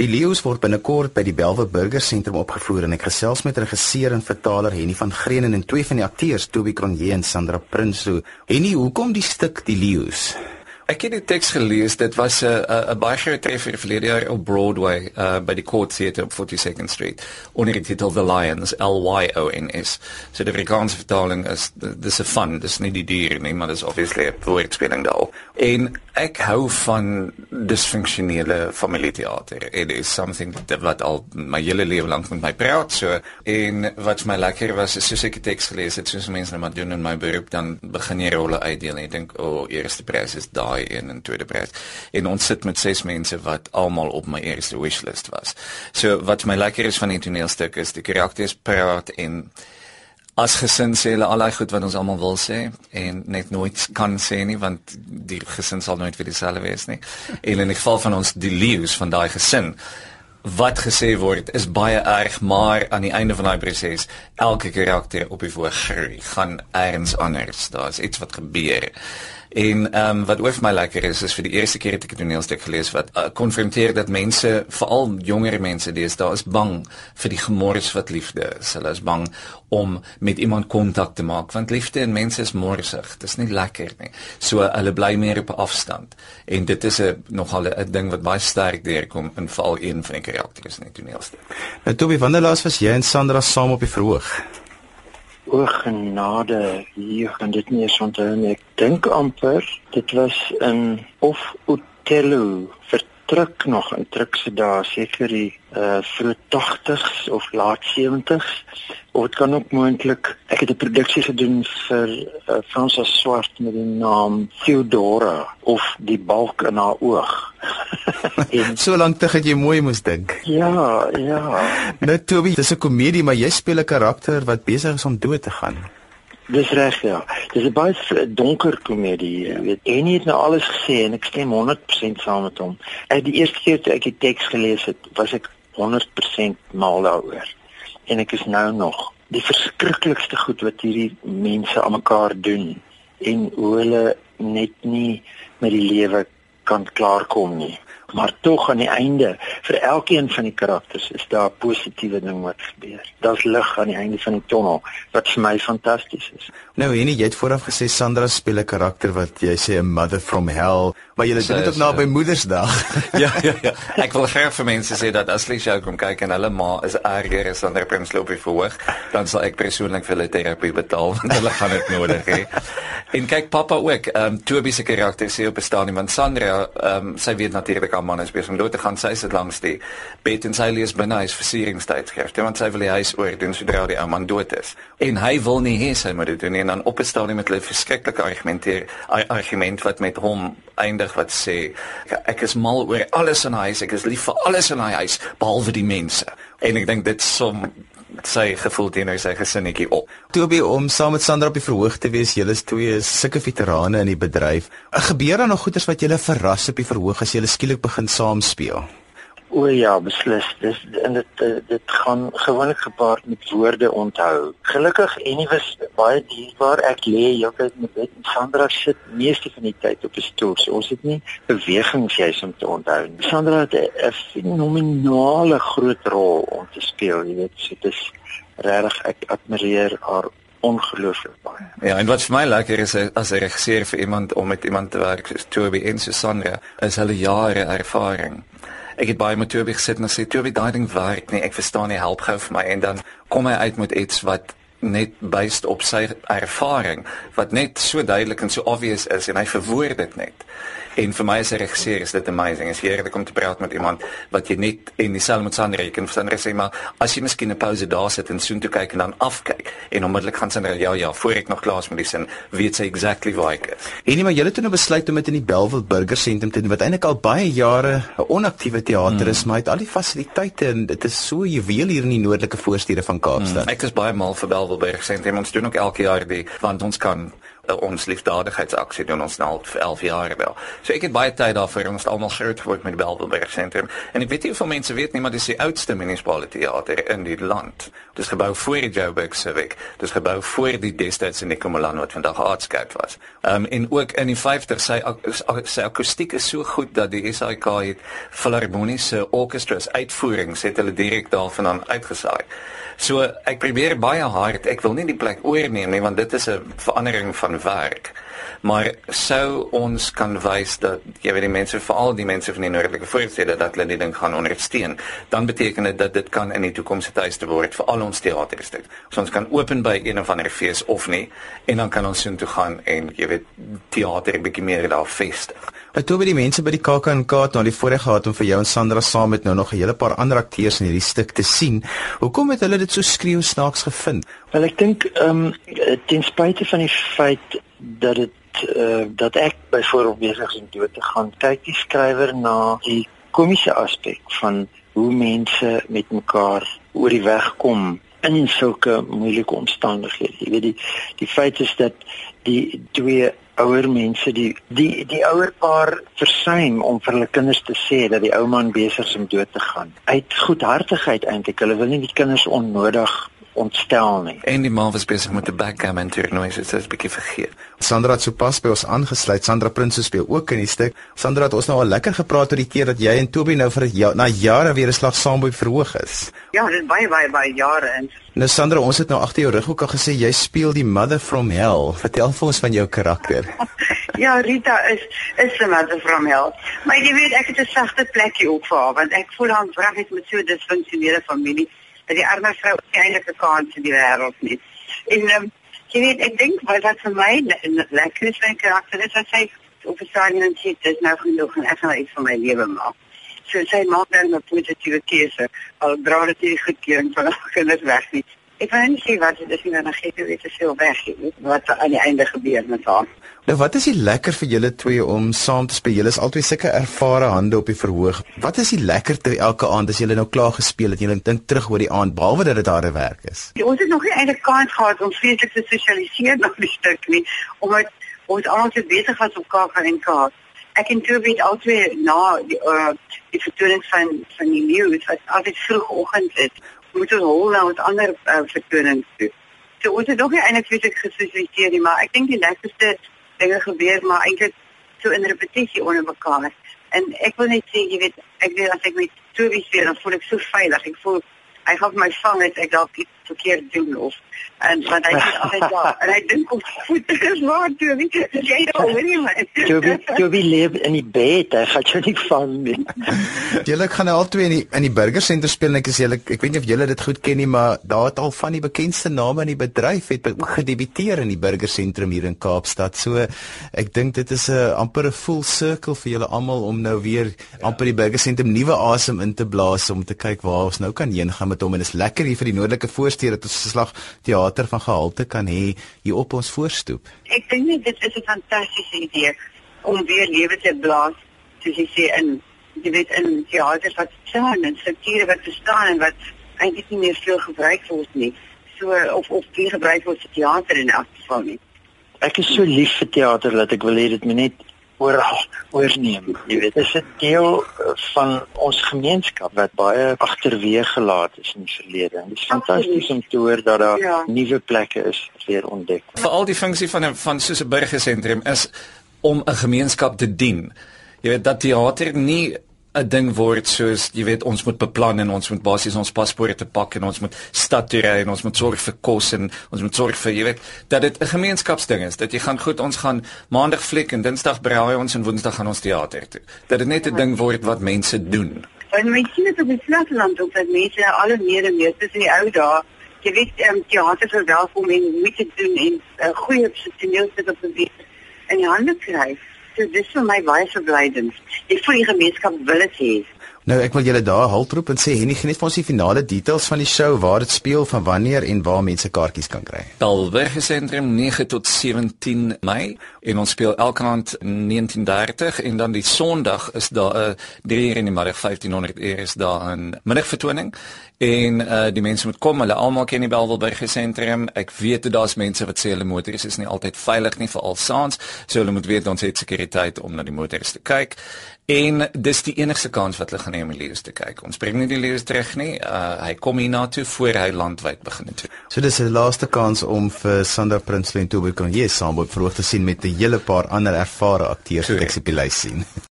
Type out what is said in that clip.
Die leeu's word binnekort by die Belwe Burger Sentrum opgevoer en ek gesels met regisseur en vertaler Henny van Greenen en twee van die akteurs, Toby Cronje en Sandra Prinsloo. Henny, hoekom die stuk Die leeu's? Ek het die teks gelees. Dit was 'n 'n baie groot treffer verlede jaar op Broadway uh by die Court Theatre op 42nd Street onder die titel The Lions L Y O N S. So die Afrikaanse vertaling is dis 'n fun, dis nie die diere nie, maar dis obviously 'n woordspeling daar. En ek hou van dysfunksionele familieteater. It is something that wat al my hele lewe lank met my praat so en wat my lekker was is soos ek die teks gelees het, soos mense nou maar doen in my beroep dan begin jy rolle uitdeel en ek dink o, oh, eerste prys is daai daai een en tweede prys. En ons sit met ses mense wat almal op my eerste wishlist was. So wat my lekker is van die toneelstuk is die karakters praat en as gesin sê hulle al daai goed wat ons almal wil sê en net nooit kan sê nie want die gesin sal nooit vir dieselfde wees nie. En in die geval van ons die leeu's van daai gesin wat gesê word is baie erg maar aan die einde van daai proses elke karakter op die voorgrond gaan erns anders daar's iets wat gebeur En ehm um, wat ook vir my lekker is is vir die eerste keer het ek 'n toneelstuk gelees wat uh, konfronteer dat mense, veral jonger mense, dis daar is bang vir die gemors wat liefde is. Hulle is bang om met iemand kontak te maak want liefde en mense is morsig. Dit is nie lekker nie. So hulle bly meer op afstand. En dit is 'n nogal 'n ding wat baie sterk deurkom in veral een van die karakters in die toneelstuk. Nou Toby, wanneer laas was jy en Sandra saam op die verhoog? O genade, hier kan dit nie eens onthou nie. Ek dink amper dit was in of Othello vir druk nog in druk se dae seker die uh vroeg 80s of laat 70s of dit kan ook moontlik ek het 'n produksie gedoen vir uh, Fransa Swart met die naam Theodora of die balk in haar oog. En so lank terug het jy mooi moes dink. Ja ja. Net Toby dis 'n komedie maar jy speel 'n karakter wat besig is om dood te gaan Dis reg ja. Dis 'n baie donker komedie, jy weet. En hy het nou alles gesê en ek stem 100% saam met hom. Ek die eerste keer toe ek die teks gelees het, was ek 100% mal daaroor. En ek is nou nog die verskriklikste goed wat hierdie mense aan mekaar doen en hoe hulle net nie met die lewe kan klaarkom nie maar tog aan die einde vir elkeen van die karakters is daar 'n positiewe ding wat gebeur. Daar's lig aan die einde van die tonnel wat vir my fantasties is. Nou Henny, jy het vooraf gesê Sandra speel 'n karakter wat jy sê 'n mother from hell, maar jy doen dit ook nou by Moedersdag. ja, ja, ja. Ek wil graag vir mense sê dat as hulle jou kom kyk en hulle ma is erger as Sandra Prinsloo voor, dan sal ek persoonlik vir hulle terapie betaal want hulle gaan dit nodig hê. En kyk pappa ook, ehm um, Toby se karakter sê op bestaan nie want Sandra, ehm um, sy weet natuurlik haar man is besig om dood te gaan. Sy sit langs die bed en sy lees binne huis versieringstydskrif. Want sy wil die huis oor doen sodra die ou man dood is. En hy wil nie hê sy moet dit doen nie en dan op 'n stadium met hulle verskriklike argumenteer argument wat met hom eindig wat sê ek is mal oor alles in die huis. Ek is lief vir alles in die huis behalwe die mense. En ek dink dit som sy gevoel teenoor sy gesinnetjie op. Toby om saam met Sandra op die verhoog te wees, julle is twee sulke veterane in die bedryf. Gebeur daar nog goeters wat julle verras op die verhoog as julle skielik begin saam speel? O ja, beslis. Dis en dit dit gaan gewoonlik gepaard met woorde onthou. Gelukkig en iewers baie dierbaar ek lê heeltyd met dit. Sandra sit meeste van die tyd op 'n stoel. So ons het nie bewegings juis om te onthou. Sandra het 'n fenominale groot rol om te speel, jy weet. So dit is regtig ek admireer haar ongelooflik baie. Ja, en wat vir my lekker is as 'n regisseur vir iemand om met iemand te werk soos Toby en Susanna, is hulle jare ervaring ek het baie met Toby gesit en sê Toby daai ding werk nie. Ek verstaan nie help gou vir my. En dan kom hy uit met iets wat net based op sy ervaring wat net so duidelik en so obvious is en hy verwoord dit net En vir my as 'n regisseur is dit amazing. As jy heerlik om te praat met iemand wat jy net en dieselfde met Sandra jy vir Sandra sê maar as jy miskien 'n pause daar sit en soontoe kyk en dan afkyk en onmiddellik gaan Sandra ja ja voor ek nog klaar is met die sin weet sy exactly waar ek is. En nie maar jy het nou besluit om dit in die Bellville Burger Sentrum te doen wat eintlik al baie jare 'n onaktiewe teater is, mm. maar het al die fasiliteite en dit is so juweel hier in die noordelike voorstede van Kaapstad. Mm. Ek is baie mal vir Bellville Burger Sentrum. Ons doen ook elke jaar die want ons kan uh, ons liefdadigheidsaksie doen ons nou al vir 11 jaar wel. So ek het baie tyd daarvoor ons almal groot geword met die Belwelberg sentrum en ek weet nie hoeveel mense weet nie maar dis die oudste munisipale teater in die land. Dis gebou voor die Joburg Civic. Dis gebou voor die destyds in Nikomelan wat vandag Artscape was. Ehm um, en ook in die 50 sy sy akoestiek is so goed dat die SAK het filharmoniese orkestras uitvoerings het hulle direk daarvandaan uitgesaai. So ek probeer baie hard. Ek wil nie die plek oorneem nie want dit is 'n verandering van werk. Maar sou ons kan wys dat jy weet die mense veral die mense van die noordelike voorstede dat hulle die ding gaan ondersteun, dan beteken dit dat dit kan in die toekoms se tuiste word vir al ons teaterstuk. So ons kan open by een of ander fees of nie en dan kan ons soontoe gaan en jy weet teater 'n bietjie meer daar vestig. Ek toe by die mense by die KAK&K het nou die voorreg gehad om vir jou en Sandra saam met nou nog 'n hele paar ander akteurs in hierdie stuk te sien. Hoekom het hulle dit so skreeu snaaks gevind? Wel ek dink ehm um, ten spyte van die feit dat dit uh, dat ek byvoorbeeld besig is om dood te gaan, kyk die skrywer na die komiese aspek van hoe mense met mekaar oor die weg kom in sulke moeilike omstandighede. Jy weet die die feit is dat die twee ouer mense die die die ouer paar versuim om vir hulle kinders te sê dat die ou man besig is om dood te gaan. Uit goedhartigheid eintlik. Hulle wil nie die kinders onnodig ontstel nie. En die man was besig met die backgammon toernooi, so dit is 'n bietjie vergeet. Sandra het sopas by ons aangesluit. Sandra Prinses speel ook in die stuk. Sandra het ons nou al lekker gepraat oor die keer dat jy en Toby nou vir ja, na jare weer 'n slag saam by verhoog is. Ja, dit is baie baie baie jare en Nou Sandra, ons het nou agter jou rug ook al gesê jy speel die Mother from Hell. Vertel vir ons van jou karakter. ja, Rita is is die Mother from Hell. Maar jy weet ek het 'n sagte plekkie ook vir haar want ek voel haar vrag het met so 'n disfunksionele familie dat die arme vrou eintlik 'n kans in die wêreld nie. En um, jy weet, ek dink wat wat vir my lekker is van karakter is dat sy op 'n stadium sê dit is nou genoeg en ek gaan iets van my lewe maak. So sy maak dan 'n positiewe keuse al dra dit nie goedkeuring van haar kinders weg nie. Ek weet nie wat dit is nie, dan gee jy weet te veel weg, wat aan die einde gebeur met haar. Nou wat is die lekker vir julle twee om saam te speel? Julle is albei sulke ervare hande op die verhoog. Wat is die lekkerte elke aand as julle nou klaar gespeel het? Julle dink terug oor die aand behalwe dat dit harde werk is. Ja, ons het nog nie eintlik kans gehad om vreeslik te sosialiseer nog die stuk nie, omdat ons almal so besig was op kaart en kaart. Ek en Toby het altyd na die uh, die vertoning van van die nuus wat altyd vroegoggend is, moet ons hol na ons ander uh, vertonings toe. So ons het nog nie eintlik vreeslik gesosialiseer nie, maar ek dink die lekkerste dinge gebeur maar eintlik so in repetisie onder mekaar. En ek wil net sê, jy weet, ek weet as ek met Toby speel, dan voel ek so veilig. Ek voel hy gaan my vang as ek dalk iets verkeerd doen of en want hy is altyd daar. En hy dink op voet is waar toe wie jy nou weet nie maar. Toby Toby leef in die bed. Hy gaan jou nie vang nie. julle gaan nou albei in die in die burger center speel en ek is julle ek weet nie of julle dit goed ken nie, maar daar het al van die bekendste name in die bedryf het ook gedebuteer in die burger sentrum hier in Kaapstad. So ek dink dit is 'n amper 'n full circle vir julle almal om nou weer amper die burger sentrum nuwe asem in te blaas om te kyk waar ons nou kan heen gaan met hom en is lekker hier vir die noordelike voorstede dat ons 'n slag teater van gehalte kan hê hier op ons voorstoep. Ek dink net dit is 'n fantastiese idee om weer lewe te blaas, soos jy sê in jy weet in teater wat staan en strukture wat bestaan en wat eintlik nie meer veel gebruik word nie. So of of nie gebruik word vir teater in elk geval nie. Ek is so lief vir teater dat ek wil hê dit moet net oor oorneem. Jy weet, dit is 'n deel van ons gemeenskap wat baie agterweeg gelaat is in die verlede. Dit is fantasties om te hoor dat daar ja. nuwe plekke is weer ontdek. Veral die funksie van 'n van so 'n burgersentrum is om 'n gemeenskap te dien. Jy weet dat teater nie 'n ding word soos jy weet ons moet beplan en ons moet basies ons paspoorte pak en ons moet stad toe ry en ons moet sorg vir kos en ons moet sorg vir jy weet dat dit 'n gemeenskapsding is dat jy gaan goed ons gaan maandag fliek en dinsdag braai ons en woensdag gaan ons teater toe. Dat dit net 'n ding word wat mense doen. En mense sien dit op die platteland ook dat mense al meer en meer tussen die ou dae jy weet um, teater vir welkom en moet dit doen en uh, goeie toneelstuk op die in die hande kry So dis vir my baie verblydend. Ek voel die gemeenskap wil dit hê. Nou ek wil julle daar haltroep en sê Henny geniet vir ons die finale details van die show, waar dit speel, van wanneer en waar mense kaartjies kan kry. Dalberg sentrum 9 tot 17 Mei en ons speel elke aand 19:30 en dan die Sondag is daar 'n uh, 3 uur in die middag 1500 uur is daar 'n middagvertoning en uh, die mense moet kom, hulle almal ken die Dalberg sentrum. Ek weet daar's mense wat sê hulle motors is nie altyd veilig nie vir al saans, so hulle moet weet ons het sekuriteit om na die motors te kyk. En dis die enigste kans wat hulle gaan hê om die leeu's te kyk. Ons bring nie die leeu's terug nie. Uh, hy kom hier na toe voor hy landwyd begin het. So dis 'n laaste kans om vir Sander Prinsloo en Toby Konje saam op verhoog te sien met 'n hele paar ander ervare akteurs wat ek se die lys sien.